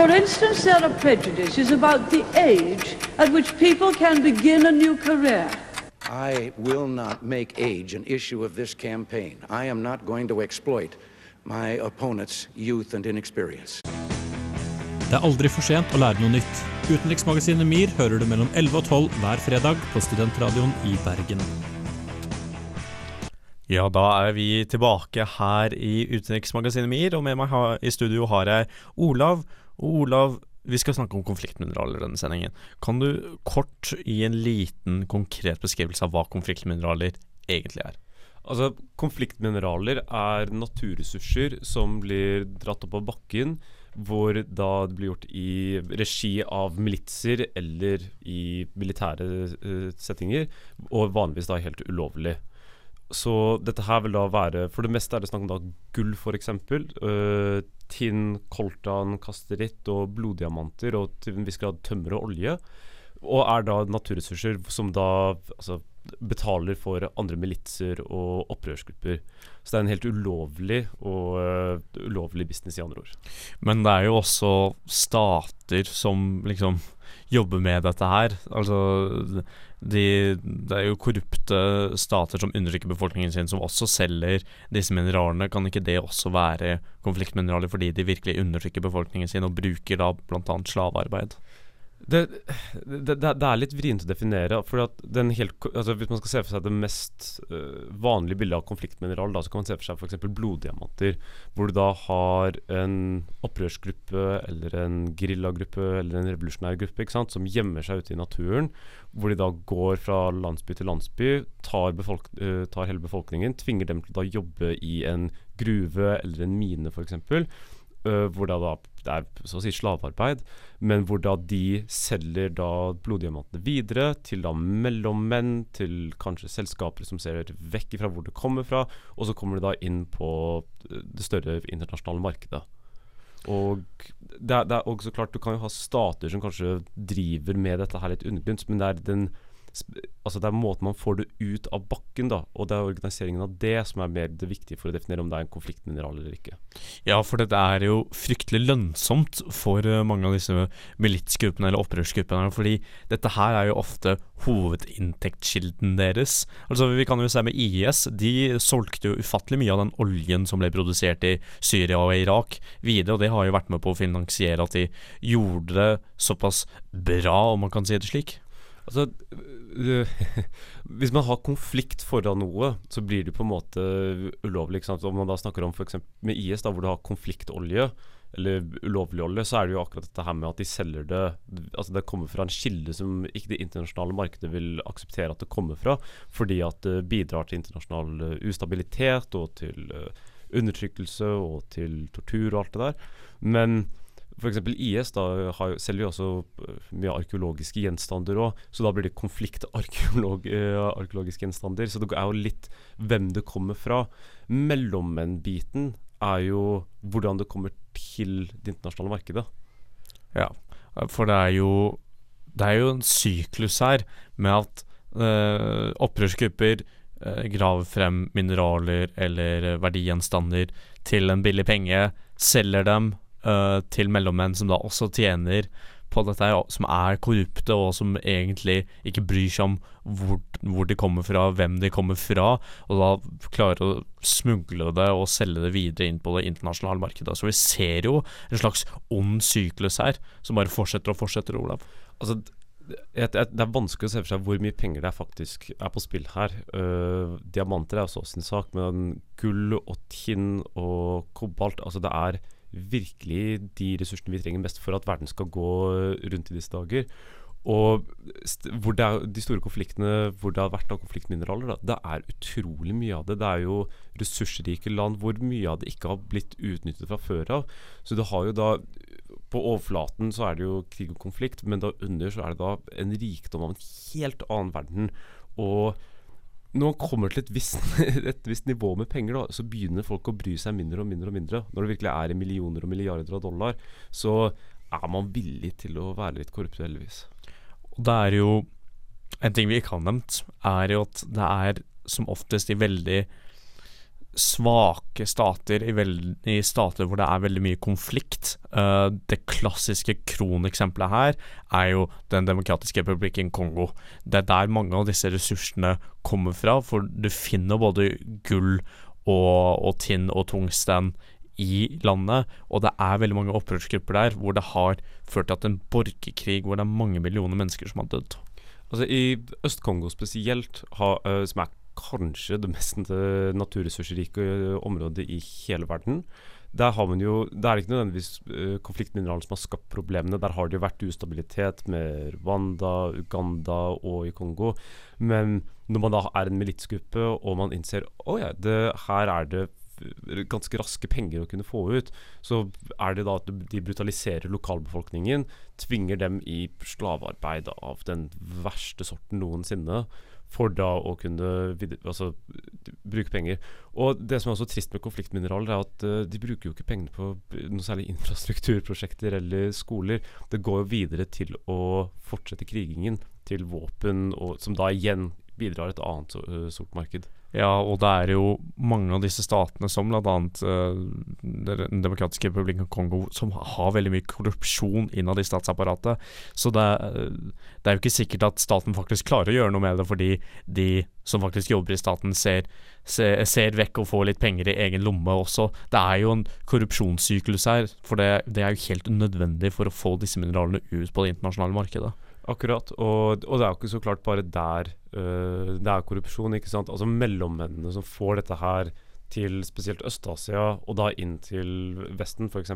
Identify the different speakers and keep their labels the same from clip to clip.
Speaker 1: For instance, there are prejudices about the age at which people can begin a new career.
Speaker 2: I will not make age an issue of this campaign. I am not going to exploit my opponent's youth and inexperience.
Speaker 3: Det er aldri for sent å lære noe nytt. Utenriksmagasinet MIR hører du mellom 11 og 12 hver fredag på Studentradioen i Bergen.
Speaker 4: Ja, da er vi tilbake her i Utenriksmagasinet MIR, og med meg i studio har jeg Olav. Olav, vi skal snakke om konfliktmineraler i denne sendingen. Kan du kort gi en liten, konkret beskrivelse av hva konfliktmineraler egentlig er?
Speaker 5: Altså, Konfliktmineraler er naturressurser som blir dratt opp av bakken, hvor da det blir gjort i regi av militser eller i militære uh, settinger, og vanligvis da helt ulovlig. Så dette her vil da være For det meste er det snakk om da gull, f.eks. Uh, tinn, koltan, kasteritt og bloddiamanter, og til en viss grad tømmer og olje. Og er da naturressurser som da altså, betaler for andre militser og opprørsgrupper. Så det er en helt ulovlig og uh, ulovlig business, i andre ord.
Speaker 4: Men det er jo også stater som liksom jobber med dette her. Altså de, det er jo korrupte stater som undertrykker befolkningen sin, som også selger disse mineralene. Kan ikke det også være konfliktmineraler fordi de virkelig undertrykker befolkningen sin og bruker da bl.a. slavearbeid?
Speaker 5: Det, det, det, er litt vrient å definere. For helt, altså Hvis man skal se for seg det mest uh, vanlige bildet av konfliktmineral, da, så kan man se for seg f.eks. bloddiamanter. Hvor du da har en opprørsgruppe eller en geriljagruppe eller en revolusjonær gruppe sant, som gjemmer seg ute i naturen. Hvor de da går fra landsby til landsby, tar, befolk, uh, tar hele befolkningen, tvinger dem til å jobbe i en gruve eller en mine f.eks. Uh, hvor da, da, det er så å si slavearbeid, men hvor da de selger da bloddiamantene videre til da mellommenn, til kanskje selskaper som ser vekk fra hvor det kommer fra, og så kommer det da inn på det større internasjonale markedet. Og det er, det er også klart Du kan jo ha stater som kanskje driver med dette her litt underbegynt, men det er den altså det er måten man får det ut av bakken, da. Og det er organiseringen av det som er mer det viktige for å definere om det er en konfliktmineral eller ikke.
Speaker 4: Ja, for dette er jo fryktelig lønnsomt for uh, mange av disse militsgruppene eller opprørsgruppene. Fordi dette her er jo ofte hovedinntektskilden deres. Altså Vi kan jo se med IS. De solgte jo ufattelig mye av den oljen som ble produsert i Syria og Irak videre, og det har jo vært med på å finansiere at de gjorde det såpass bra, om man kan si det slik.
Speaker 5: Altså, hvis man har konflikt foran noe, så blir det på en måte ulovlig. Om man da snakker om f.eks. med IS, da, hvor du har konfliktolje, eller ulovlig olje, så er det jo akkurat dette her med at de selger det Altså det kommer fra en kilde som ikke det internasjonale markedet vil akseptere at det kommer fra, fordi at det bidrar til internasjonal eh, ustabilitet og til uh, undertrykkelse og til tortur og alt det der. Men F.eks. IS da har, selger jo også øh, mye arkeologiske gjenstander òg, så da blir det konflikt av arkeologiske gjenstander. Så det er jo litt hvem det kommer fra. Mellommenn-biten er jo hvordan det kommer til det internasjonale markedet.
Speaker 4: Ja, for det er jo Det er jo en syklus her med at uh, opprørsgrupper uh, graver frem mineraler eller verdigjenstander til en billig penge, selger dem uh, til mellommenn som da også tjener på dette, som er korrupte, og som egentlig ikke bryr seg om hvor, hvor, de kommer fra, hvem de kommer fra, og da klarer å smugle det og selge det videre inn på det internasjonale markedet. Så vi ser jo en slags ond syklus her, som bare fortsetter og fortsetter, Olav.
Speaker 5: Altså, det er vanskelig å se for seg hvor mye penger det er faktisk er på spill her. Uh, diamanter er også sin sak, men gull og tinn og kobalt Altså, det er virkelig de ressursene vi trenger mest for at verden skal gå rundt i disse dager. Og hvor det er de store konfliktene hvor det har vært av konfliktmineraler, da, det er utrolig mye av det. Det er jo ressursrike land hvor mye av det ikke har blitt utnyttet fra før av. Så det har jo da På overflaten så er det jo krig og konflikt, men da under så er det da en rikdom av en helt annen verden. Og når man kommer til et visst, et visst, nivå med penger, da, så begynner folk å bry seg mindre og mindre. og mindre. Når det virkelig er i millioner og milliarder av dollar, så er man villig til å være litt korrupt, heldigvis.
Speaker 4: Og det er jo En ting vi ikke har nevnt, er jo at det er som oftest i veldig svake stater, i, veld, i, stater hvor det er veldig mye konflikt. Uh, det klassiske kroneksempelet her er jo Den demokratiske republikken Kongo. Det er der mange av disse ressursene kommer fra, for du finner både gull og, og tinn og tungsten i landet, og det er veldig mange opprørsgrupper der hvor det har ført til at en borgerkrig hvor det er mange millioner mennesker som har dødd.
Speaker 5: Altså I Øst-Kongo spesielt, ha, uh, som er kanskje det mest naturressursrike området i hele verden, der har man jo Det er ikke nødvendigvis uh, konfliktmineralene som har skapt problemene. Der har det jo vært ustabilitet med Rwanda, Uganda og i Kongo. Men når man da er en militsgruppe og man innser oh ja, her er det ganske raske penger å kunne få ut, så er det da at de brutaliserer lokalbefolkningen, tvinger dem i slavearbeid av den verste sorten noensinne. For da å kunne altså, bruke penger. Og Det som er også trist med konfliktmineraler, er at uh, de bruker jo ikke pengene på noe særlig infrastrukturprosjekter eller skoler. Det går jo videre til å fortsette krigingen, til våpen, og, som da igjen bidrar et annet uh, sort marked.
Speaker 4: Ja, og det er jo mange av disse statene, som bl.a. Uh, Den demokratiske republikken Kongo, som har veldig mye korrupsjon innad i statsapparatet. Så det, det, er jo ikke sikkert at staten faktisk klarer å gjøre noe med det, fordi de som faktisk jobber i staten, ser, ser, ser vekk og får litt penger i egen lomme også. Det er jo en korrupsjonssyklus her, for det, det er jo helt nødvendig for å få disse mineralene ut på det internasjonale markedet.
Speaker 5: Akkurat, og, og, det er jo ikke så klart bare der uh, det er korrupsjon. ikke sant? Altså Mellommennene som får dette her til spesielt Øst-Asia, og da inn til Vesten f.eks.,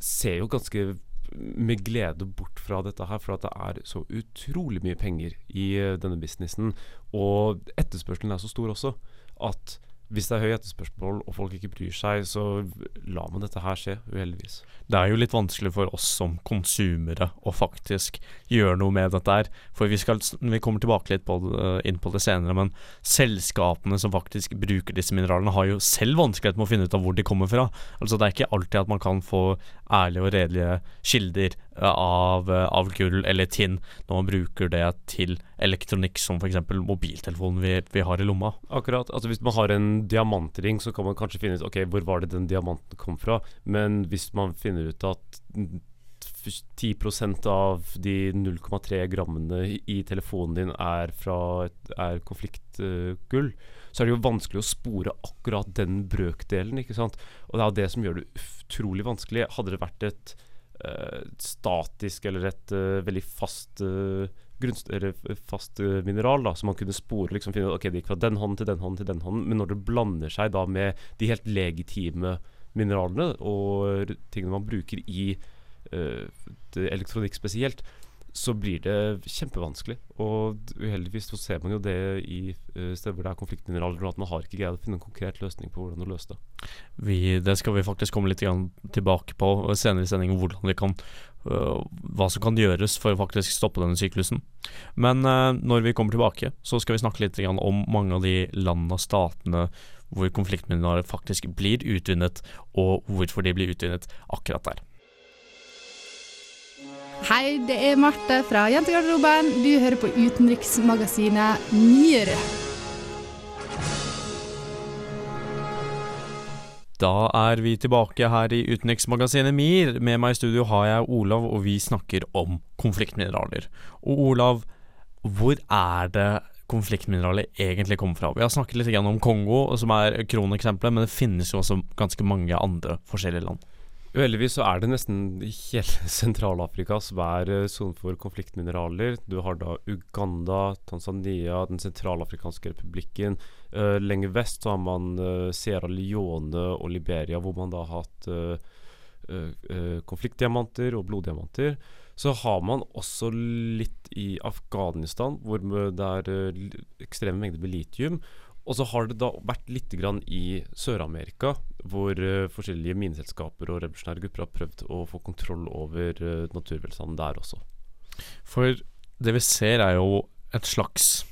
Speaker 5: ser jo ganske med glede bort fra dette her, for at det er så utrolig mye penger i uh, denne businessen. Og etterspørselen er så stor også at hvis det er høy etterspørsel og folk ikke bryr seg, så lar man dette her skje, uheldigvis.
Speaker 4: Det er jo litt vanskelig for oss som konsumere å faktisk gjøre noe med dette her. For vi, skal, vi kommer tilbake litt på det, inn på det senere, men selskapene som faktisk bruker disse mineralene, har jo selv vanskelighet med å finne ut av hvor de kommer fra. Altså Det er ikke alltid at man kan få ærlige og redelige kilder av, av, gull eller tinn når man bruker det til elektronikk som f.eks. mobiltelefonen vi, vi, har i lomma.
Speaker 5: Akkurat. altså Hvis man har en diamantring, så kan man kanskje finne ut ok, hvor var det den diamanten kom fra. Men hvis man finner ut at 10% av de 0,3 grammene i telefonen din er fra er konfliktgull, uh, så er det jo vanskelig å spore akkurat den brøkdelen. ikke sant? Og det er det som gjør det utrolig vanskelig. Hadde det vært et statisk eller et uh, veldig fast uh, fast mineral da, som man kunne spore. liksom finne ok, Det gikk fra den hånden til den hånden til den hånden. Men når det blander seg da med de helt legitime mineralene og tingene man bruker i elektronikk spesielt, så blir det kjempevanskelig. Og uheldigvis så ser man jo det i uh, steder hvor det er konfliktmineraler, at man har ikke greid å finne en konkret løsning på hvordan å løse det.
Speaker 4: Vi, det skal vi faktisk komme litt tilbake på senere i sendingen, hvordan vi kan uh, hva som kan gjøres for å faktisk stoppe denne syklusen. Men uh, når vi kommer tilbake, så skal vi snakke litt om mange av de landene og statene hvor konfliktmineraler faktisk blir utvinnet, og hvorfor de blir utvinnet akkurat der.
Speaker 6: Hei, det er Marte fra Jentegarderoben. Du hører på utenriksmagasinet NYR.
Speaker 4: Da er vi tilbake her i utenriksmagasinet MIR. Med meg i studio har jeg Olav, og vi snakker om konfliktmineraler. Og Olav, hvor er det konfliktmineraler egentlig kommer fra? Vi har snakket litt om Kongo, som er kroneksempelet, men det finnes jo også ganske mange andre forskjellige land.
Speaker 5: Uheldigvis så er det nesten hele Sentral-Afrika som er uh, sone for konfliktmineraler. Du har da Uganda, Tanzania, Den sentralafrikanske republikken. Uh, lenger vest så har man uh, Sierra Leone og Liberia, hvor man da har hatt konfliktdiamanter og bloddiamanter. Så har man også litt i Afghanistan, hvor det er ekstreme mengder med litium. Og så har det da vært litt i Sør-Amerika, hvor uh, forskjellige mineselskaper og revolusjonære grupper har prøvd å få kontroll over uh, naturvelstanden der også.
Speaker 4: For det vi ser, er jo et slags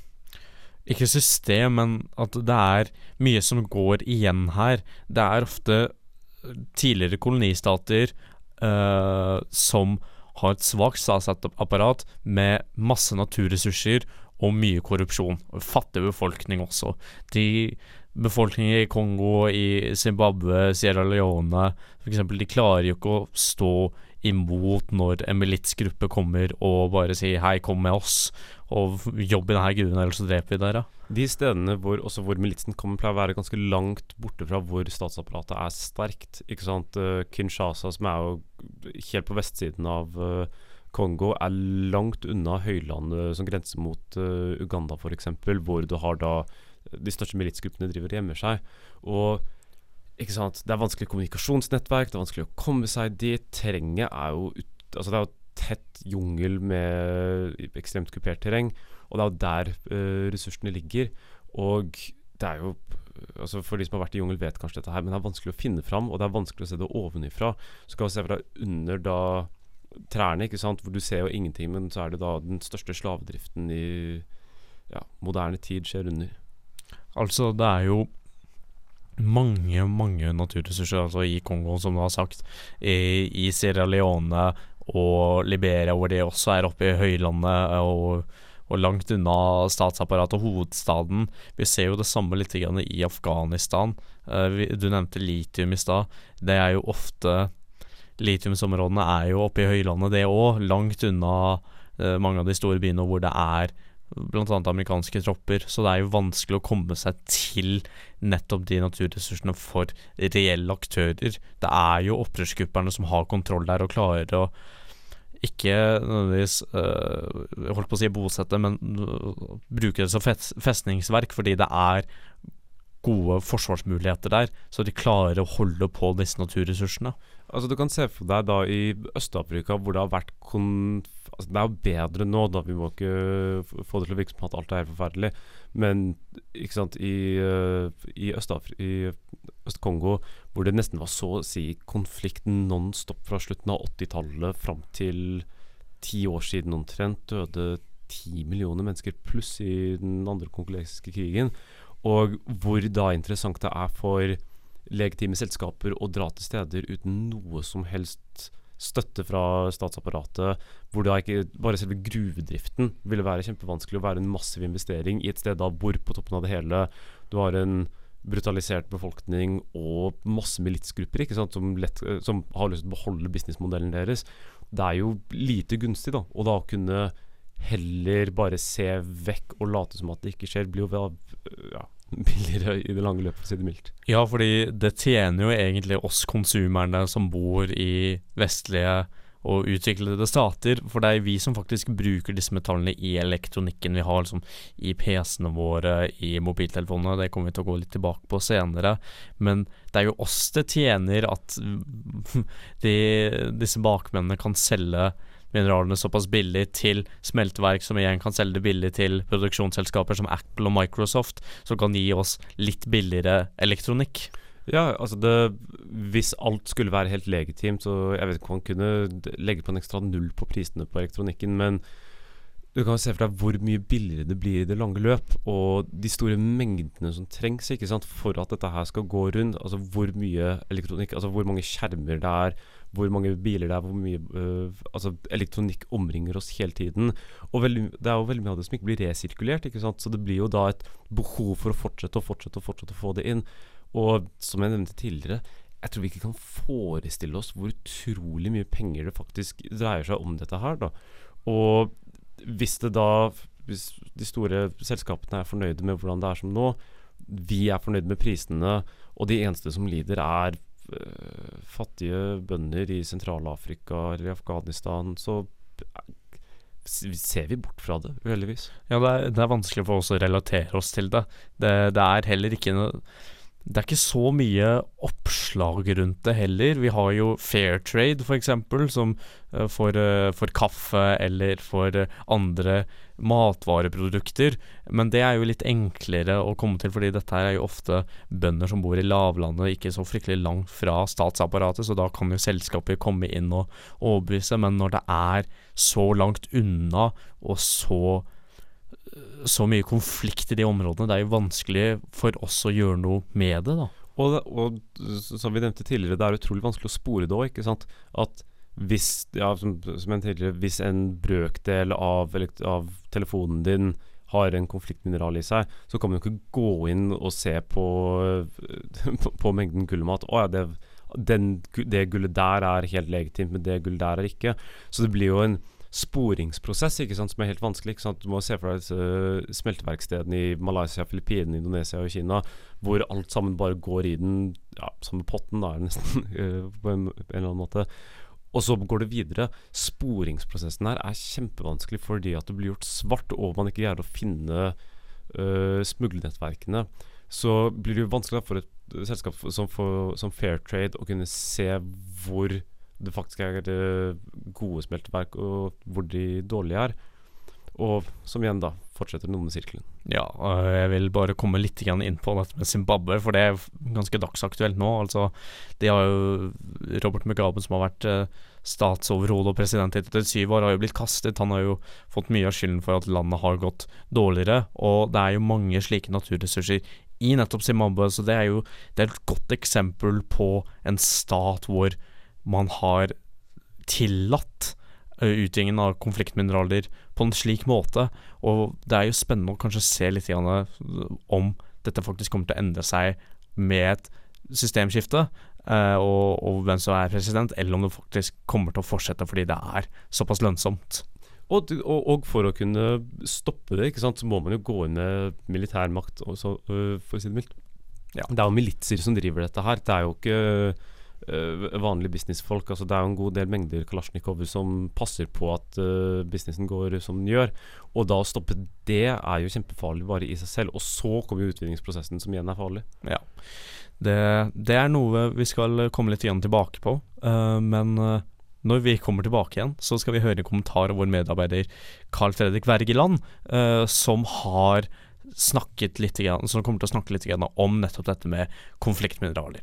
Speaker 4: Ikke system, men at det er mye som går igjen her. Det er ofte tidligere kolonistater uh, som har et svakt statsapparat med masse naturressurser og mye korrupsjon. Fattig befolkning også. De befolkningen i Kongo, i Zimbabwe, Sierra Leone f.eks. De klarer jo ikke å stå imot når en militsgruppe kommer og bare sier 'hei, kom med oss', og jobb i denne gruven, ellers så dreper vi dere.
Speaker 5: De stedene hvor, også hvor militsen kommer, pleier å være ganske langt borte fra hvor statsapparatet er sterkt. Ikke sant? Uh, Kinshasa, som er jo helt på vestsiden av uh, Kongo, er langt unna høylandet som grenser mot uh, Uganda f.eks., hvor du har da de største militsgruppene driver og gjemmer seg. Og ikke sant? Det er vanskelig kommunikasjonsnettverk, det er vanskelig å komme seg dit. Terrenget er jo ut, altså det er jo tett jungel med ekstremt kupert terreng, og det er jo der uh, ressursene ligger. Og det er jo altså For de som har vært i jungel, vet kanskje dette her, men det er vanskelig å finne fram, og det er vanskelig å se det ovenifra. Så kan vi se fra under da trærne, ikke sant, hvor du ser jo ingenting, men så er det da den største slavedriften i ja, moderne tid skjer under.
Speaker 4: Altså, det er jo mange, mange naturressurser altså i Kongo, som du har sagt. I, i Sierra Leone og Liberia, hvor de også er oppe i høylandet og, og langt unna statsapparatet og hovedstaden. Vi ser jo det samme litt i Afghanistan. Uh, du nevnte litium i stad. Det er jo ofte Litiumsområdene er jo oppe i høylandet, det òg. Langt unna uh, mange av de store byene hvor det er bl.a. amerikanske tropper, så det er jo vanskelig å komme seg til nettopp de naturressursene for reelle aktører. Det er jo opprørsgrupperne som har kontroll der og klarer å ikke nødvendigvis øh, holdt på å si bosette, men øh, bruke det som festningsverk, fordi det er gode forsvarsmuligheter der, så de klarer å holde på disse naturressursene.
Speaker 5: Altså Du kan se for deg da i Øst-Afrika hvor det har vært konf altså, Det er jo bedre nå, da. Vi må ikke få det til å virke som at alt er helt forferdelig. Men ikke sant, i, uh, i Øst-Kongo, hvor det nesten var så å si konflikt non stop fra slutten av 80-tallet fram til ti år siden omtrent, døde ti millioner mennesker pluss i den andre kongolesiske krigen. Og hvor da interessant det er for legitime selskaper å dra til steder uten noe som helst støtte fra statsapparatet, hvor da ikke bare selve gruvedriften ville være kjempevanskelig å være en massiv investering i et sted da hvor på toppen av det hele du har en brutalisert befolkning og masse militsgrupper ikke sant, som, lett, som har lyst til å beholde businessmodellen deres. Det er jo lite gunstig da, Og da kunne heller bare se vekk og late som at det ikke skjer, blir jo ja, billigere i det lange løpet, for å si det mildt.
Speaker 4: Ja, fordi det tjener jo egentlig oss konsumerne som bor i vestlige og utviklede stater, for det er vi som faktisk bruker disse metallene i elektronikken vi har liksom, i PC-ene våre, i mobiltelefonene. Det kommer vi til å gå litt tilbake på senere. Men det er jo oss det tjener at de, disse bakmennene kan selge mineralene såpass billig til smelteverk som igjen kan selge det billig til produksjonsselskaper som Apple og Microsoft, som kan gi oss litt billigere elektronikk.
Speaker 5: Ja, altså det, Hvis alt skulle være helt legitimt, så jeg vet ikke om man kunne legge på en ekstra null på prisene på elektronikken, men du kan se for deg hvor mye billigere det blir i det lange løp, og de store mengdene som trengs ikke sant, for at dette her skal gå rundt. Altså hvor mye elektronikk, altså hvor mange skjermer det er, hvor mange biler det er, hvor mye uh, altså elektronikk omringer oss hele tiden. Og veldig, det er jo veldig mye av det som ikke blir resirkulert, ikke så det blir jo da et behov for å fortsette og fortsette og fortsette å få det inn. Og som jeg nevnte tidligere, jeg tror vi ikke kan forestille oss hvor utrolig mye penger det faktisk dreier seg om dette her. da. Og hvis det da Hvis de store selskapene er fornøyde med hvordan det er som nå, vi er fornøyde med prisene, og de eneste som lider, er fattige bønder i Sentral-Afrika eller i Afghanistan, så ser vi bort fra det, uheldigvis.
Speaker 4: Ja, det er, det er, vanskelig for oss å relatere oss til det. Det, det er heller ikke noe det er ikke så mye oppslag rundt det heller. Vi har jo fair trade, f.eks., som uh, for, uh, for, kaffe eller for uh, andre matvareprodukter. Men det er jo litt enklere å komme til, fordi dette er jo ofte bønder som bor i lavlandet, ikke så fryktelig langt fra statsapparatet, så da kan jo selskaper komme inn og overbevise. Men når det er så langt unna og så så mye konflikt i de områdene. Det er jo vanskelig for oss å gjøre noe med det, da.
Speaker 5: Og, og som vi nevnte tidligere, det er utrolig vanskelig å spore det òg, ikke sant. At hvis, ja, som, som hvis en brøkdel av, av, telefonen din har en konfliktmineral i seg, så kan man jo ikke gå inn og se på, på, på mengden gullmat. Å ja, det, den, det gullet der er helt legitimt, men det gullet der er ikke. Så det blir jo en sporingsprosess ikke sant, som er helt vanskelig. Ikke sant? Du må se for deg disse smelteverkstedene i Malaysia, Filippinene, Indonesia og Kina, hvor alt sammen bare går i den ja, samme potten, da, nesten, på en, eller annen måte. Og så går det videre. Sporingsprosessen her er kjempevanskelig fordi at det blir gjort svart, og man ikke greier å finne uh, smuglernettverkene. Så blir det jo vanskelig for et selskap som, for, som Fairtrade å kunne se hvor det faktisk er uh, gode smelteverk, og hvor de dårlige er. Og som igjen da fortsetter den med sirkelen.
Speaker 4: Ja, og jeg vil bare komme litt inn på dette med Zimbabwe, for det er ganske dagsaktuelt nå. Altså, de har jo Robert Mugabe, som har vært uh, statsoverhode og president etter syv år, har jo blitt kastet. Han har jo fått mye av skylden for at landet har gått dårligere, og det er jo mange slike naturressurser i nettopp Zimbabwe, så det er jo det er et godt eksempel på en stat hvor man har tillatt Eh, av konfliktmineraler på en slik måte. Og det er jo spennende å kanskje se litt om dette faktisk kommer til å endre seg med et systemskifte, og, og, hvem som er president, eller om det faktisk kommer til å fortsette fordi det er såpass lønnsomt.
Speaker 5: Og, og, og for å kunne stoppe det, sant, så må man jo gå inn med militærmakt, også, for å si det mildt. Ja. Det er jo militser som driver dette her. Det er jo ikke vanlige businessfolk. Altså, det er jo en god del mengder kalasjnikover som passer på at uh, businessen går som den gjør. Og da å stoppe det er jo kjempefarlig bare i seg selv. Og så kommer utvinningsprosessen, som igjen er farlig.
Speaker 4: Ja. Det, det er noe vi skal komme litt igjen tilbake på, uh, men når vi kommer tilbake igjen, så skal vi høre en kommentar av vår medarbeider Carl Fredrik Wergeland, som har snakket litt, som kommer til å snakke litt om nettopp dette med konfliktmineraler.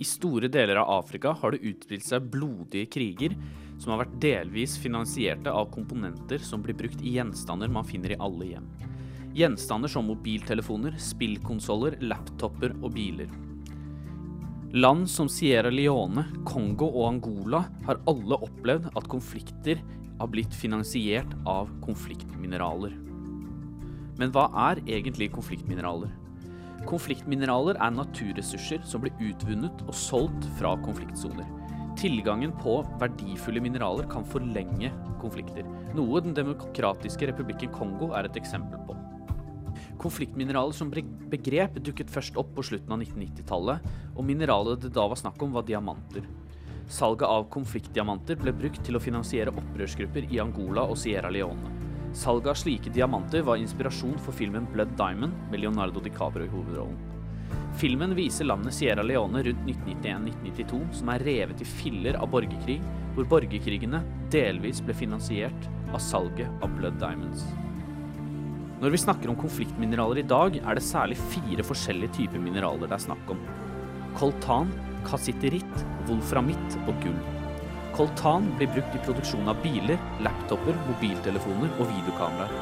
Speaker 7: I store deler av Afrika har det utspilt seg blodige kriger som har vært delvis finansierte av komponenter som blir brukt i gjenstander man finner i alle hjem. Gjenstander som mobiltelefoner, spillkonsoller, laptoper og biler. Land som Sierra Leone, Kongo og Angola har alle opplevd at konflikter har blitt finansiert av konfliktmineraler. Men hva er egentlig konfliktmineraler? Konfliktmineraler er naturressurser som blir utvunnet og solgt fra konfliktsoner. Tilgangen på verdifulle mineraler kan forlenge konflikter, noe Den demokratiske republikken Kongo er et eksempel på. Konfliktmineraler som begrep dukket først opp på slutten av 1990-tallet, og mineralet det da var snakk om, var diamanter. Salget av konfliktdiamanter ble brukt til å finansiere opprørsgrupper i Angola og Sierra Leone. Salget av slike diamanter var inspirasjon for filmen Blood Diamond med Leonardo DiCaprio i hovedrollen. Filmen viser landet Sierra Leone rundt 1991-1992 som er revet i filler av borgerkrig, hvor borgerkrigene delvis ble finansiert av salget av Blood Diamonds. Når vi snakker om konfliktmineraler i dag, er det særlig fire forskjellige typer mineraler det er snakk om. Koltan, kassitteritt, wolframitt og gull. Coltan blir brukt i produksjon av biler, laptoper, mobiltelefoner og videokameraer.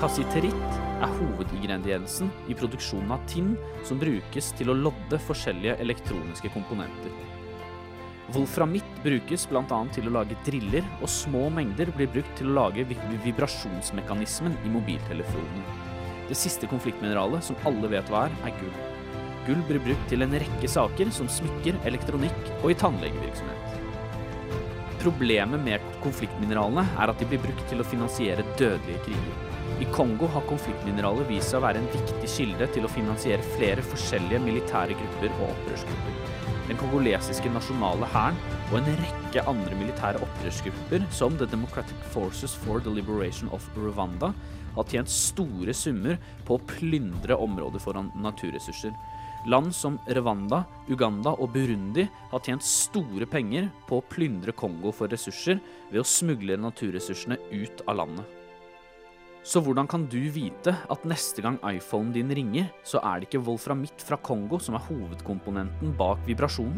Speaker 7: Kassiteritt er hovedingrediensen i produksjonen av tinn som brukes til å lodde forskjellige elektroniske komponenter. Wolframitt brukes bl.a. til å lage driller, og små mengder blir brukt til å lage vibrasjonsmekanismen i mobiltelefonen. Det siste konfliktmineralet, som alle vet hva er, er gull. Gull blir brukt til en rekke saker som smykker, elektronikk og i tannlegevirksomhet. Problemet med konfliktmineralene er at de blir brukt til å finansiere dødelige kriger. I Kongo har konfliktmineraler vist seg å være en viktig kilde til å finansiere flere forskjellige militære grupper og opprørsgrupper. Den kongolesiske nasjonale hæren og en rekke andre militære opprørsgrupper, som The Democratic Forces for the Liberation of Rwanda, har tjent store summer på å plyndre områder for naturressurser. Land som Rwanda, Uganda og Burundi har tjent store penger på å plyndre Kongo for ressurser ved å smugle naturressursene ut av landet. Så hvordan kan du vite at neste gang iPhonen din ringer, så er det ikke wolframitt fra Kongo som er hovedkomponenten bak vibrasjonen?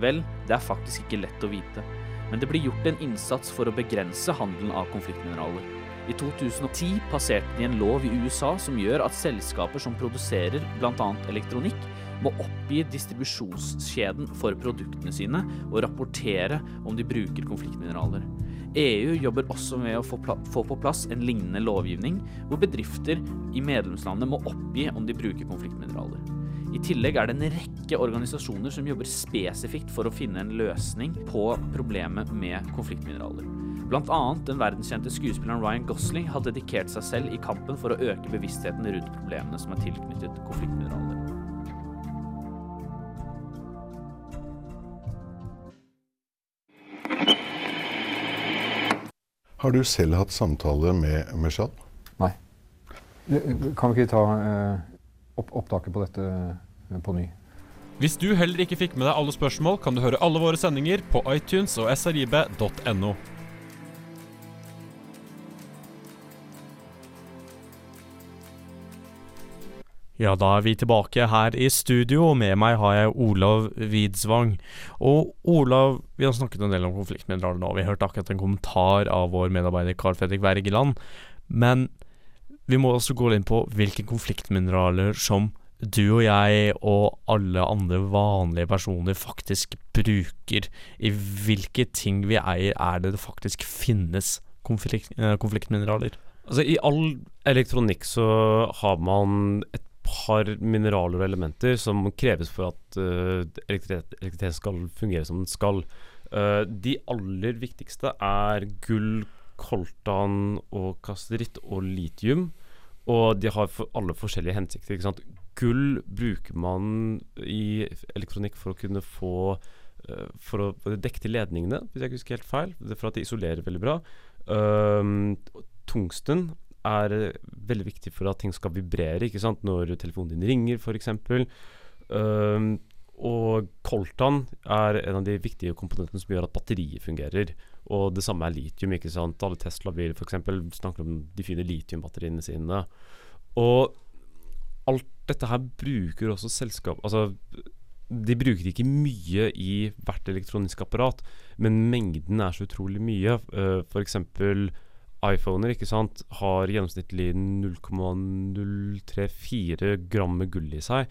Speaker 7: Vel, det er faktisk ikke lett å vite, men det blir gjort en innsats for å begrense handelen av konfliktmineraler. I 2010 passerte de en lov i USA som gjør at selskaper som produserer bl.a. elektronikk, må oppgi distribusjonskjeden for produktene sine og rapportere om de bruker konfliktmineraler. EU jobber også med å få, få på plass en lignende lovgivning, hvor bedrifter i medlemslandet må oppgi om de bruker konfliktmineraler. I tillegg er det en rekke organisasjoner som jobber spesifikt for å finne en løsning på problemet med konfliktmineraler. Blant annet den verdenskjente skuespilleren Ryan Gosling har dedikert seg selv i kampen for å øke bevisstheten rundt problemene som er tilknyttet konfliktmineraler.
Speaker 8: Har du selv hatt samtale med Meshal?
Speaker 9: Nei. Kan vi ikke ta eh, opp opptaket på dette eh, på ny?
Speaker 4: Hvis du heller ikke fikk med deg alle spørsmål, kan du høre alle våre sendinger på iTunes og srib.no. Ja, da er vi tilbake her i studio, og med meg har jeg Olav Widsvang. Og Olav, vi har snakket en del om konfliktmineraler nå. Vi har hørt akkurat en kommentar av vår medarbeider Carl Fredrik Wergeland. Men vi må også gå inn på hvilke konfliktmineraler som du og jeg og alle andre vanlige personer faktisk bruker. I hvilke ting vi eier, er det det faktisk finnes konflikt, eh, konfliktmineraler?
Speaker 5: Altså I all elektronikk så har man et par mineraler og elementer som kreves for at uh, elektrisitet skal fungere som den skal. Uh, de aller viktigste er gull, koltan og kasteritt og litium. Og de har for alle forskjellige hensikter. Gull bruker man i elektronikk for å kunne få uh, For å dekke til ledningene, hvis jeg ikke husker helt feil. For at de isolerer veldig bra. tungsten er eh, veldig viktig for at ting skal vibrere, ikke sant? når telefonen din ringer, f.eks. Um, og coltan er en av de viktige komponentene som gjør at batteriet fungerer. Og det samme er litium. ikke sant? Alle Tesla-biler f.eks. snakker om de fine litiumbatteriene sine. Og alt dette her bruker også selskap Altså, de bruker ikke mye i hvert elektronisk apparat, men mengden er så utrolig mye. Uh, for eksempel iPhoner ikke sant, har gjennomsnittlig 0,034 gram med gull i seg.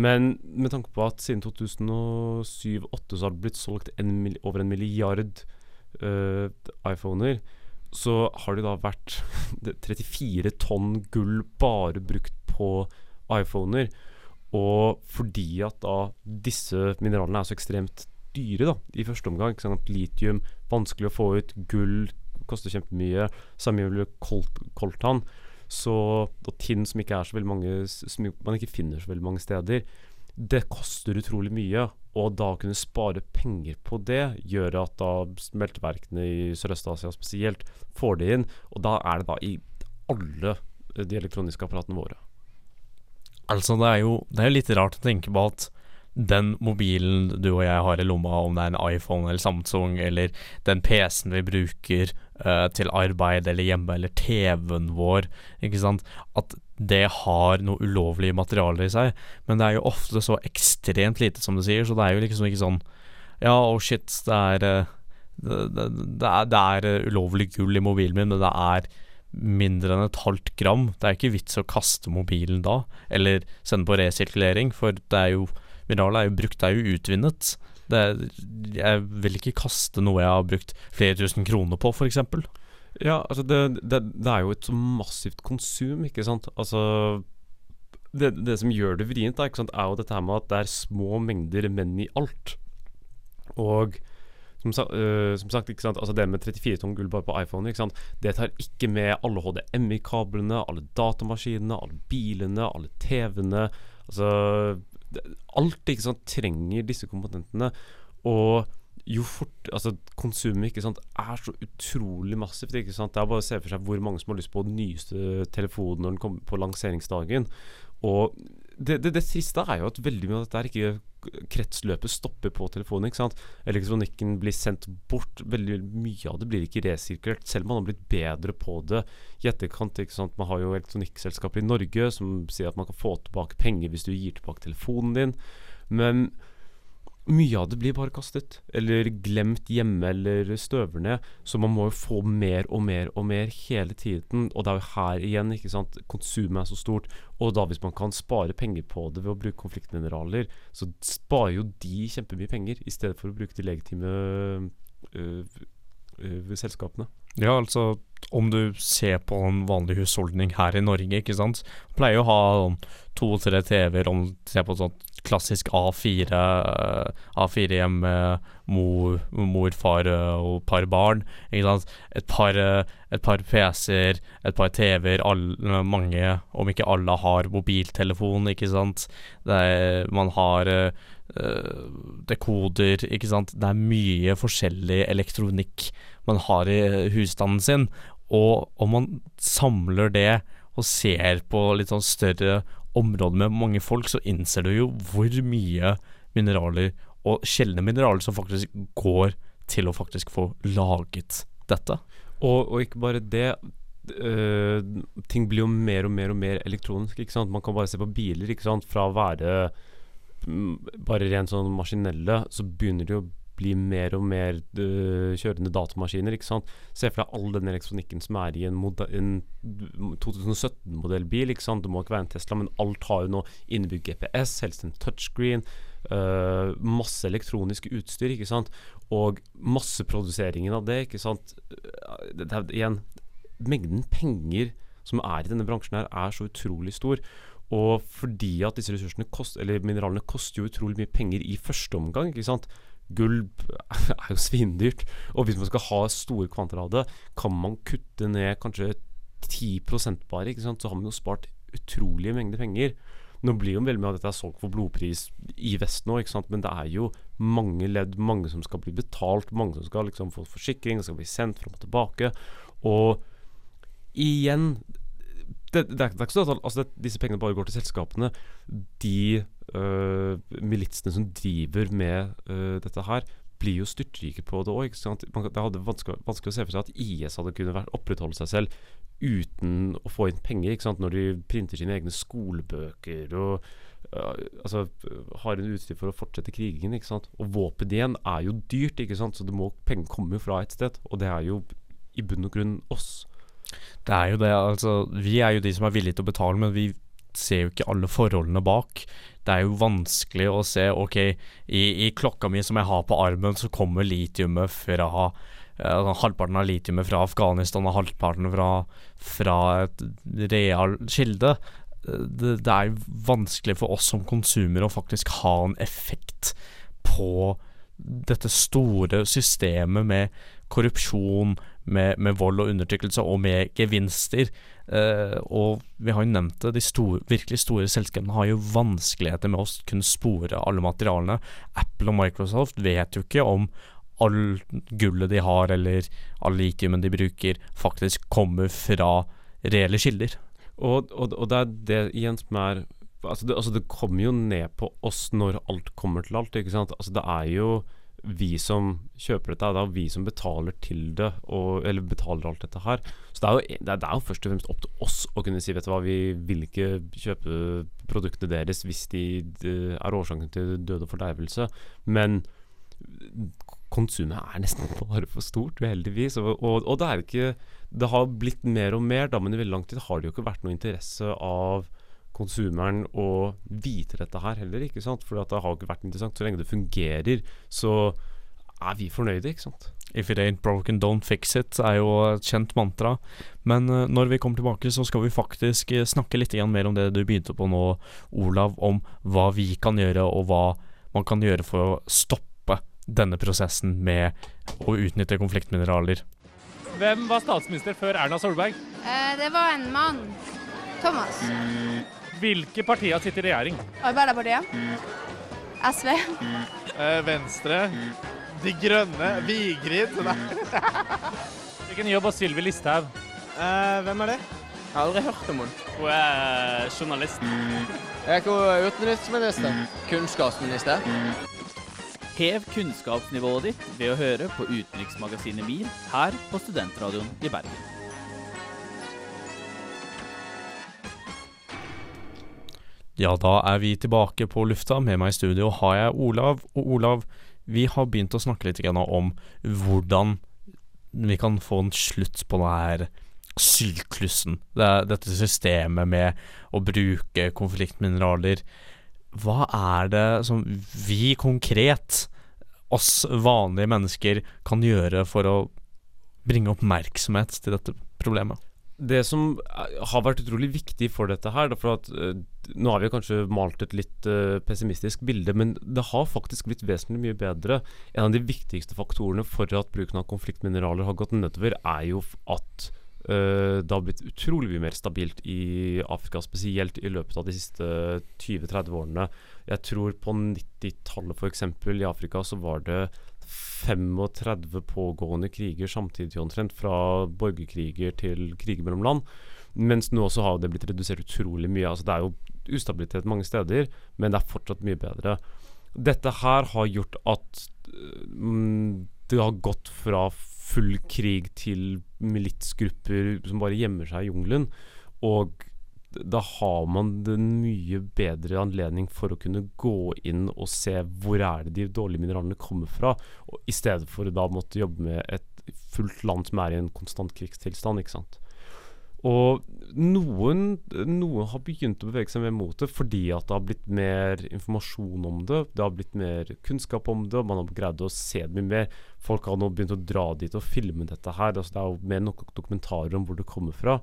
Speaker 5: Men med tanke på at siden 2007-2008 så har det blitt solgt en, over en milliard uh, iPhoner, så har det da vært 34 tonn gull bare brukt på iPhoner. Og fordi at da disse mineralene er så ekstremt dyre da, i første omgang, ikke sant, litium, vanskelig å få ut, gull koster kjempemye. Samme gjelder kolt, koltan. Så, og tinn som ikke så mange Som man ikke finner så veldig mange steder. Det koster utrolig mye. Og da å kunne spare penger på det, gjør at da smelteverkene i Sørøst-Asia spesielt får det inn. Og da er det da i alle de elektroniske apparatene våre.
Speaker 4: Altså, det er jo det er litt rart å tenke på at den mobilen du og jeg har i lomma, om det er en iPhone eller Samsung, eller den PC-en vi bruker uh, til arbeid eller hjemme, eller TV-en vår, ikke sant, at det har noe ulovlige materialer i seg. Men det er jo ofte så ekstremt lite, som du sier, så det er jo liksom ikke sånn Ja, oh shit, det er uh, det, det, det, er, det er uh, ulovlig gull i mobilen min, men det er mindre enn et halvt gram. Det er ikke vits å kaste mobilen da, eller sende på resirkulering, for det er jo Mineralet er jo brukt, det er jo utvinnet. Det, jeg vil ikke kaste noe jeg har brukt flere tusen kroner på, f.eks.
Speaker 5: Ja, altså det, det, det, er jo et så massivt konsum, ikke sant. Altså det, det som gjør det vrient, da, ikke sant, er jo dette her med at det er små mengder menn i alt. Og som, uh, som sagt, altså det med 34 tonn gull bare på iPhone, ikke sant, det tar ikke med alle HDMI-kablene, alle datamaskinene, alle bilene, alle TV-ene. Altså Alt ikke sant, trenger disse komponentene. Og jo fort Altså, konsumet ikke sant, er så utrolig massivt. ikke sant, Det er bare å se for seg hvor mange som har lyst på den nyeste telefonen når den kommer på lanseringsdagen. Og det, det, det triste er jo at veldig mye av dette er ikke kretsløpet stopper på telefonen. ikke sant? Elektronikken blir sendt bort. Veldig mye av det blir ikke resirkulert, selv om man har blitt bedre på det i etterkant. ikke sant? Man har jo elektronikkselskaper i Norge som sier at man kan få tilbake penger hvis du gir tilbake telefonen din. Men mye av det blir bare kastet, eller glemt hjemme eller støver ned. Så man må jo få mer og mer og mer hele tiden. Og det er jo her igjen, ikke sant. Konsumet er så stort. Og da hvis man kan spare penger på det ved å bruke konfliktmineraler, så sparer jo de kjempemye penger, i stedet for å bruke de legitime øh, øh, selskapene.
Speaker 4: Ja, altså om du ser på en vanlig husholdning her i Norge, ikke sant. Pleier jo å ha sånn to-tre TV-er om du ser på sånn klassisk A4 A4 hjem med mor, far og par barn. Ikke sant? Et par, et par PC-er, et par TV-er. Mange, om ikke alle, har mobiltelefon, ikke sant. Er, man har uh, dekoder, ikke sant. Det er mye forskjellig elektronikk man har i husstanden sin. Og om man samler det og ser på litt sånn større områder med mange folk, så innser du jo hvor mye mineraler, og sjeldne mineraler, som faktisk går til å faktisk få laget dette.
Speaker 5: Og, og ikke bare det. Uh, ting blir jo mer og mer og mer elektronisk. ikke sant? Man kan bare se på biler. ikke sant? Fra å være mm, bare rent sånn maskinelle, så begynner det jo bli mer og mer uh, kjørende datamaskiner. ikke sant? Se for deg all den elektronikken som er i en, en 2017-modellbil. ikke sant? Det må ikke være en Tesla, men alt har jo nå innebygd GPS, helst en touchscreen. Uh, masse elektronisk utstyr, ikke sant. Og masseproduseringen av det, ikke sant. Eh, det, det, igjen, mengden penger som er i denne bransjen her, er så utrolig stor. Og fordi at disse ressursene kost, eller mineralene koster jo utrolig mye penger i første omgang, ikke sant Gull er jo svindyrt. Og hvis man skal ha store kvanter av det, kan man kutte ned kanskje 10 bare, ikke sant? så har man jo spart utrolige mengder penger. Nå blir jo veldig mye av dette solgt for blodpris i vest nå, ikke sant? men det er jo mange ledd, mange som skal bli betalt, mange som skal liksom få forsikring, skal bli sendt fram og tilbake. Og igjen det, det, er, det, er, ikke sånn at altså, disse pengene bare går til selskapene. De militsene som driver med uh, dette her, blir jo styrtrike på det òg. Det hadde vanskelig, vanskelig, å se for seg at IS hadde kunnet opprettholde seg selv uten å få inn penger. Når de printer sine egne skolebøker og uh, altså, har en utstyr for å fortsette krigingen. Og våpen igjen er jo dyrt, så må, penger komme jo fra et sted. Og det er jo i bunn og grunn oss.
Speaker 4: Det er jo det, altså. Vi er jo de som er villige til å betale, men vi ser jo ikke alle forholdene bak. Det er jo vanskelig å se OK, i, i klokka mi som jeg har på armen, så kommer litiumet fra uh, Halvparten av litiumet fra Afghanistan og halvparten fra, fra et real kilde. Det, det er vanskelig for oss som konsumer å faktisk ha en effekt på dette store systemet med korrupsjon, med, med, vold og undertrykkelse, og med gevinster. Eh, og vi har jo nevnt det, de store, virkelig store selskapene har jo vanskeligheter med å kunne spore alle materialene. Apple og Microsoft vet jo ikke om all gullet de har, eller all litiumen de bruker, faktisk kommer fra reelle kilder.
Speaker 5: Og, og, og det er det igjen som er altså det, altså det kommer jo ned på oss når alt kommer til alt. ikke sant? Altså Det er jo vi som kjøper dette, det er vi som betaler til det, og, eller betaler alt dette her. Så det er, jo, det, er, jo, først og fremst opp til oss å kunne si vet du hva, vi vil ikke kjøpe produktene deres hvis de, de er årsaken til død og fordervelse. Men konsumet er nesten bare for stort, uheldigvis. Og, og, og, det er jo ikke Det har blitt mer og mer, da, men i veldig lang tid har det jo ikke vært noe interesse av konsumeren å vite dette her heller, ikke sant? For det har ikke vært interessant. Så lenge det fungerer, så er vi fornøyde, ikke sant.
Speaker 4: If it ain't broken, don't fix it, er jo et kjent mantra. Men uh, når vi kommer tilbake, så skal vi faktisk uh, snakke litt mer om det du begynte på nå, Olav, om hva vi kan gjøre, og hva man kan gjøre for å stoppe denne prosessen med å utnytte konfliktmineraler.
Speaker 10: Hvem var statsminister før Erna Solberg?
Speaker 11: Eh, det var en mann. Thomas.
Speaker 10: Mm. Hvilke partier sitter i regjering?
Speaker 11: Arbeiderpartiet. SV.
Speaker 10: Eh, Venstre. De Grønne. Vigrid.
Speaker 12: Hvilken jobb har Sylvi Listhaug?
Speaker 13: Eh, hvem er det?
Speaker 12: Jeg har aldri hørt om henne.
Speaker 10: Hun er journalist.
Speaker 12: Er ikke hun utenriksminister? Kunnskapsminister?
Speaker 7: Hev kunnskapsnivået ditt ved å høre på Utenriksmagasinet MIR her på Studentradioen i Bergen.
Speaker 4: Ja, da er vi tilbake på lufta. Med meg i studio har jeg Olav. Og Olav, vi har begynt å snakke litt om hvordan vi kan få en slutt på denne her syklusen. Det, dette systemet med å bruke konfliktmineraler. Hva er det som vi konkret, oss vanlige mennesker, kan gjøre for å bringe oppmerksomhet til dette problemet?
Speaker 5: Det som er- har vært utrolig viktig for dette her, for at eh, nå har vi kanskje malt et litt eh, pessimistisk bilde, men det har faktisk blitt vesentlig mye bedre. En av de viktigste faktorene for at bruken av konfliktmineraler har gått nedover, er jo at eh, det har blitt utrolig mye mer stabilt i Afrika, spesielt i løpet av de siste 20-30 årene. Jeg tror på 90-tallet f.eks. i Afrika så var det 35 pågående kriger samtidig omtrent, fra borgerkriger til kriger mellom land. Mens nå så har det blitt redusert utrolig mye. Altså Det er jo ustabilitet mange steder, men det er fortsatt mye bedre. Dette her har gjort at mm, det har gått fra full krig til militsgrupper som bare gjemmer seg i jungelen. Og da har man den mye bedre anledning for å kunne gå inn og se hvor er det de dårlige mineralene kommer fra, og i stedet for da måtte jobbe med et fullt land som er i en konstant krigstilstand. ikke sant? Og noen, noen har begynt å bevege seg mer mot det fordi at det har blitt mer informasjon om det. Det har blitt mer kunnskap om det, og man har greid å se det mye mer. Folk har nå begynt å dra dit og filme dette her. Altså det er jo mer nok dokumentarer om hvor det kommer fra.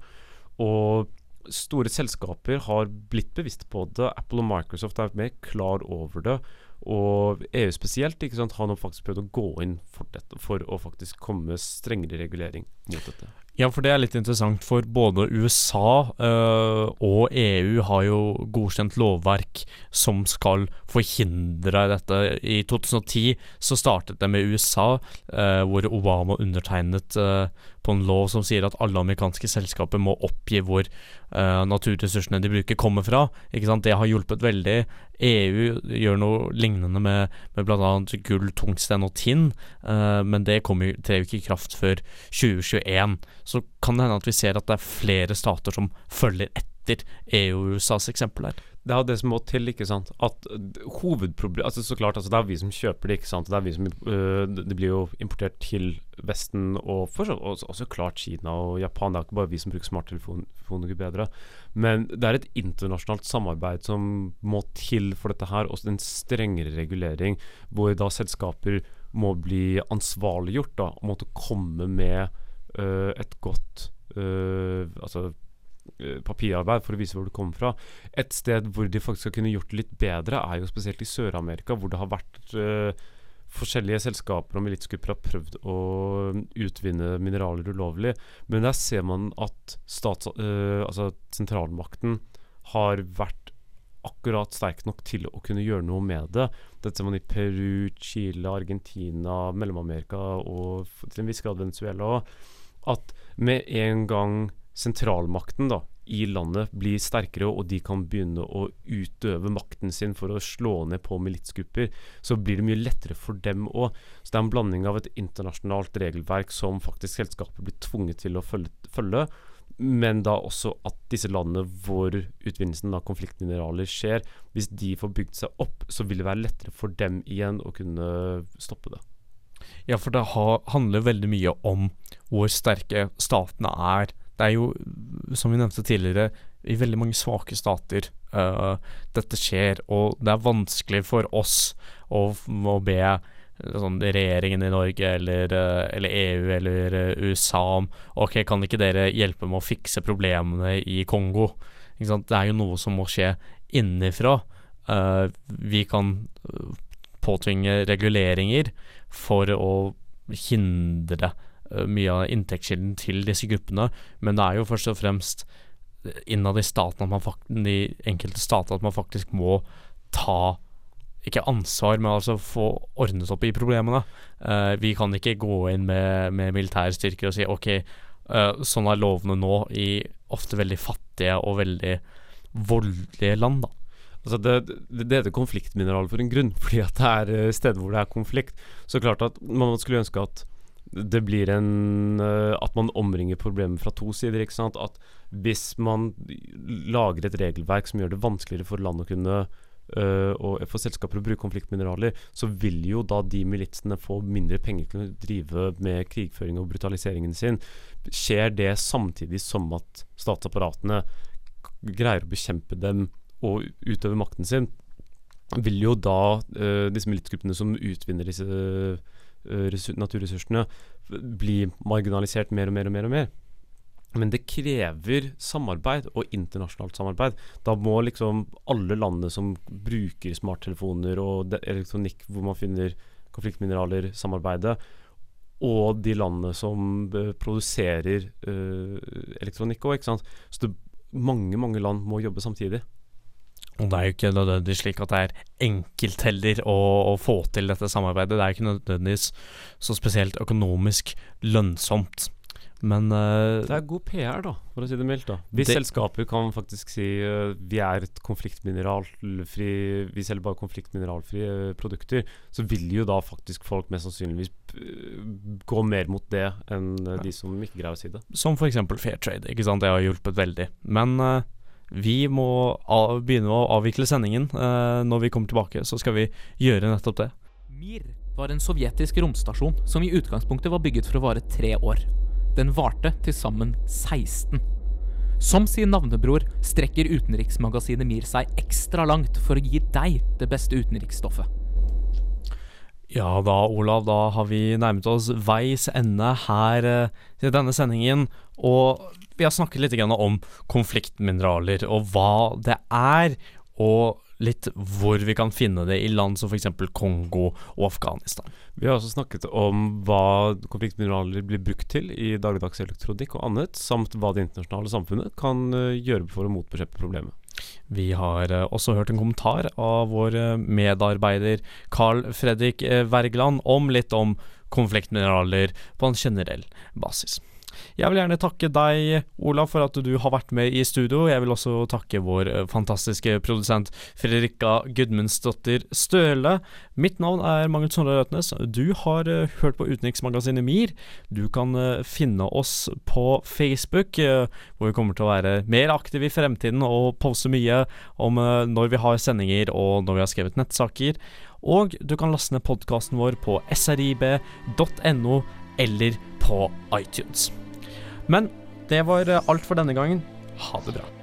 Speaker 5: Og store selskaper har blitt bevisst på det. Apple og Microsoft er mer klar over det. Og EU spesielt ikke sant, har nå faktisk prøvd å gå inn for dette for å faktisk komme med strengere regulering mot dette.
Speaker 4: Ja, for det er litt interessant, for både USA øh, og EU har jo godkjent lovverk som skal forhindre dette. I 2010 så startet det med USA, øh, hvor Obama undertegnet øh, på en lov som sier at alle amerikanske selskaper må oppgi hvor uh, naturressursene de bruker, kommer fra. Ikke sant? Det har hjulpet veldig. EU gjør noe lignende med, med bl.a. gull, tungsten og tinn, uh, men det kommer, trer ikke i kraft før 2021. Så kan det hende at vi ser at det er flere stater som følger etter EU og USAs eksempel her.
Speaker 5: Det er det som må til, ikke sant. At hovedproblem Altså så klart, altså det er vi som kjøper det, ikke sant. Det er vi som øh, Det blir jo importert til Vesten og så også, også klart Kina og Japan. Det er ikke bare vi som bruker smarttelefoner bedre. Men det er et internasjonalt samarbeid som må til for dette her. Også en strengere regulering, hvor da selskaper må bli ansvarliggjort da, og måtte komme med øh, et godt øh, Altså papirarbeid for å vise hvor det kommer fra. Et sted hvor de faktisk har kunnet gjort det litt bedre, er jo spesielt i Sør-Amerika, hvor det har vært uh, forskjellige selskaper og militsgrupper har prøvd å utvinne mineraler ulovlig. Men der ser man at stats, uh, altså sentralmakten har vært akkurat sterk nok til å kunne gjøre noe med det. Dette ser man i Peru, Chile, Argentina, Mellom-Amerika og til en viss grad Venezuela òg. At med en gang sentralmakten da, i landet blir sterkere, og de kan begynne å utøve makten sin for å slå ned på militsgrupper, så blir det mye lettere for dem òg. Så det er en blanding av et internasjonalt regelverk som faktisk selskapet blir tvunget til å følge, følge men da også at disse landene hvor utvinnelsen av konfliktmineraler skjer, hvis de får bygd seg opp, så vil det være lettere for dem igjen å kunne stoppe det.
Speaker 4: Ja, for det ha, handler veldig mye om hvor sterke statene er. Det er jo, som vi nevnte tidligere, i veldig mange svake stater uh, dette skjer, og det er vanskelig for oss å, å be sånn, regjeringen i Norge eller, øh, eller EU eller USA om Ok, kan ikke dere hjelpe med å fikse problemene i Kongo? Det er jo noe som må skje innenfra. Uh, vi kan påtvinge reguleringer for å hindre eh, mye av inntektskilden til disse gruppene, men det er jo først og fremst innad i staten de enkelte stater at man faktisk må ta ikke ansvar, men altså få ordnet opp i problemene. Uh, vi kan ikke gå inn med, med militære styrker og si ok, uh, sånn er lovene nå i ofte veldig fattige og veldig voldelige land, da.
Speaker 5: Altså det, det, det heter konfliktmineral for en grunn, fordi at det er eh, steder hvor det er konflikt. Så klart at man skulle ønske at det blir en eh, At man omringer problemet fra to sider. ikke sant? At hvis man lager et regelverk som gjør det vanskeligere for land å kunne Uh, og for selskaper å bruke konfliktmineraler, så vil jo da de militsene få mindre penger til å drive med krigføring og brutaliseringen sin. Skjer det samtidig som at statsapparatene greier å bekjempe dem og utøve makten sin, vil jo da uh, disse militsgruppene som utvinner disse øh, naturressursene, bli marginalisert mer og mer og mer og mer. Men det krever samarbeid, og internasjonalt samarbeid. Da må liksom alle landene som bruker smarttelefoner og elektronikk hvor man finner konfliktmineraler, samarbeide. Og de landene som uh, produserer uh, elektronikk òg, ikke sant. Så det, mange, mange land må jobbe samtidig.
Speaker 4: Og det er jo ikke nødvendigvis slik at det er enkelt heller å, å, få til dette samarbeidet. Det er ikke nødvendigvis så spesielt økonomisk lønnsomt. Men uh,
Speaker 5: Det er god PR, da, for å si det mildt. da Hvis selskapet selskaper kan faktisk si uh, vi er et konfliktmineralfri Vi selger bare konfliktmineralfrie uh, produkter, så vil jo da faktisk folk mest sannsynligvis gå mer mot det enn de som ikke greier å si det.
Speaker 4: Som f.eks. fair trade. Ikke sant? Det har hjulpet veldig. Men vi må begynne å avvikle sendingen. når vi kommer tilbake, så skal vi gjøre nettopp det.
Speaker 14: Mir var en sovjetisk romstasjon som i utgangspunktet var bygget for å vare tre år. Den varte til sammen 16. Som sin navnebror strekker utenriksmagasinet MIR seg ekstra langt for å gi deg det beste utenriksstoffet.
Speaker 4: Ja da, Olav, da har vi nærmet oss veis ende her i til denne sendingen. Og vi har snakket litt om konfliktmineraler og hva det er. Og litt hvor vi kan finne det i land som f.eks. Kongo og Afghanistan.
Speaker 5: Vi har også snakket om hva konfliktmineraler blir brukt til i dagligdags elektronikk og annet, samt hva det internasjonale samfunnet kan uh, gjøre for å motbekjempe problemet.
Speaker 4: Vi har uh, også hørt en kommentar av vår uh, medarbeider Carl Fredrik Wergeland om litt om konfliktmineraler på en generell basis. Jeg vil gjerne takke deg, Olav, for at du har vært med i studio. Jeg vil også takke vår eh, fantastiske produsent Fredrikka Gudmundsdottir Støle. Mitt navn er Magnus Sondre Røtnes. Du har uh, hørt på utenriksmagasinet MIR. Du kan uh, finne oss på Facebook, hvor vi kommer til å være mer aktive i fremtiden og poste mye om når vi har sendinger og når vi har skrevet nettsaker. Og du kan laste ned podkasten vår på srib.no eller på iTunes. Men det var eh, alt for denne gangen. Ha det bra.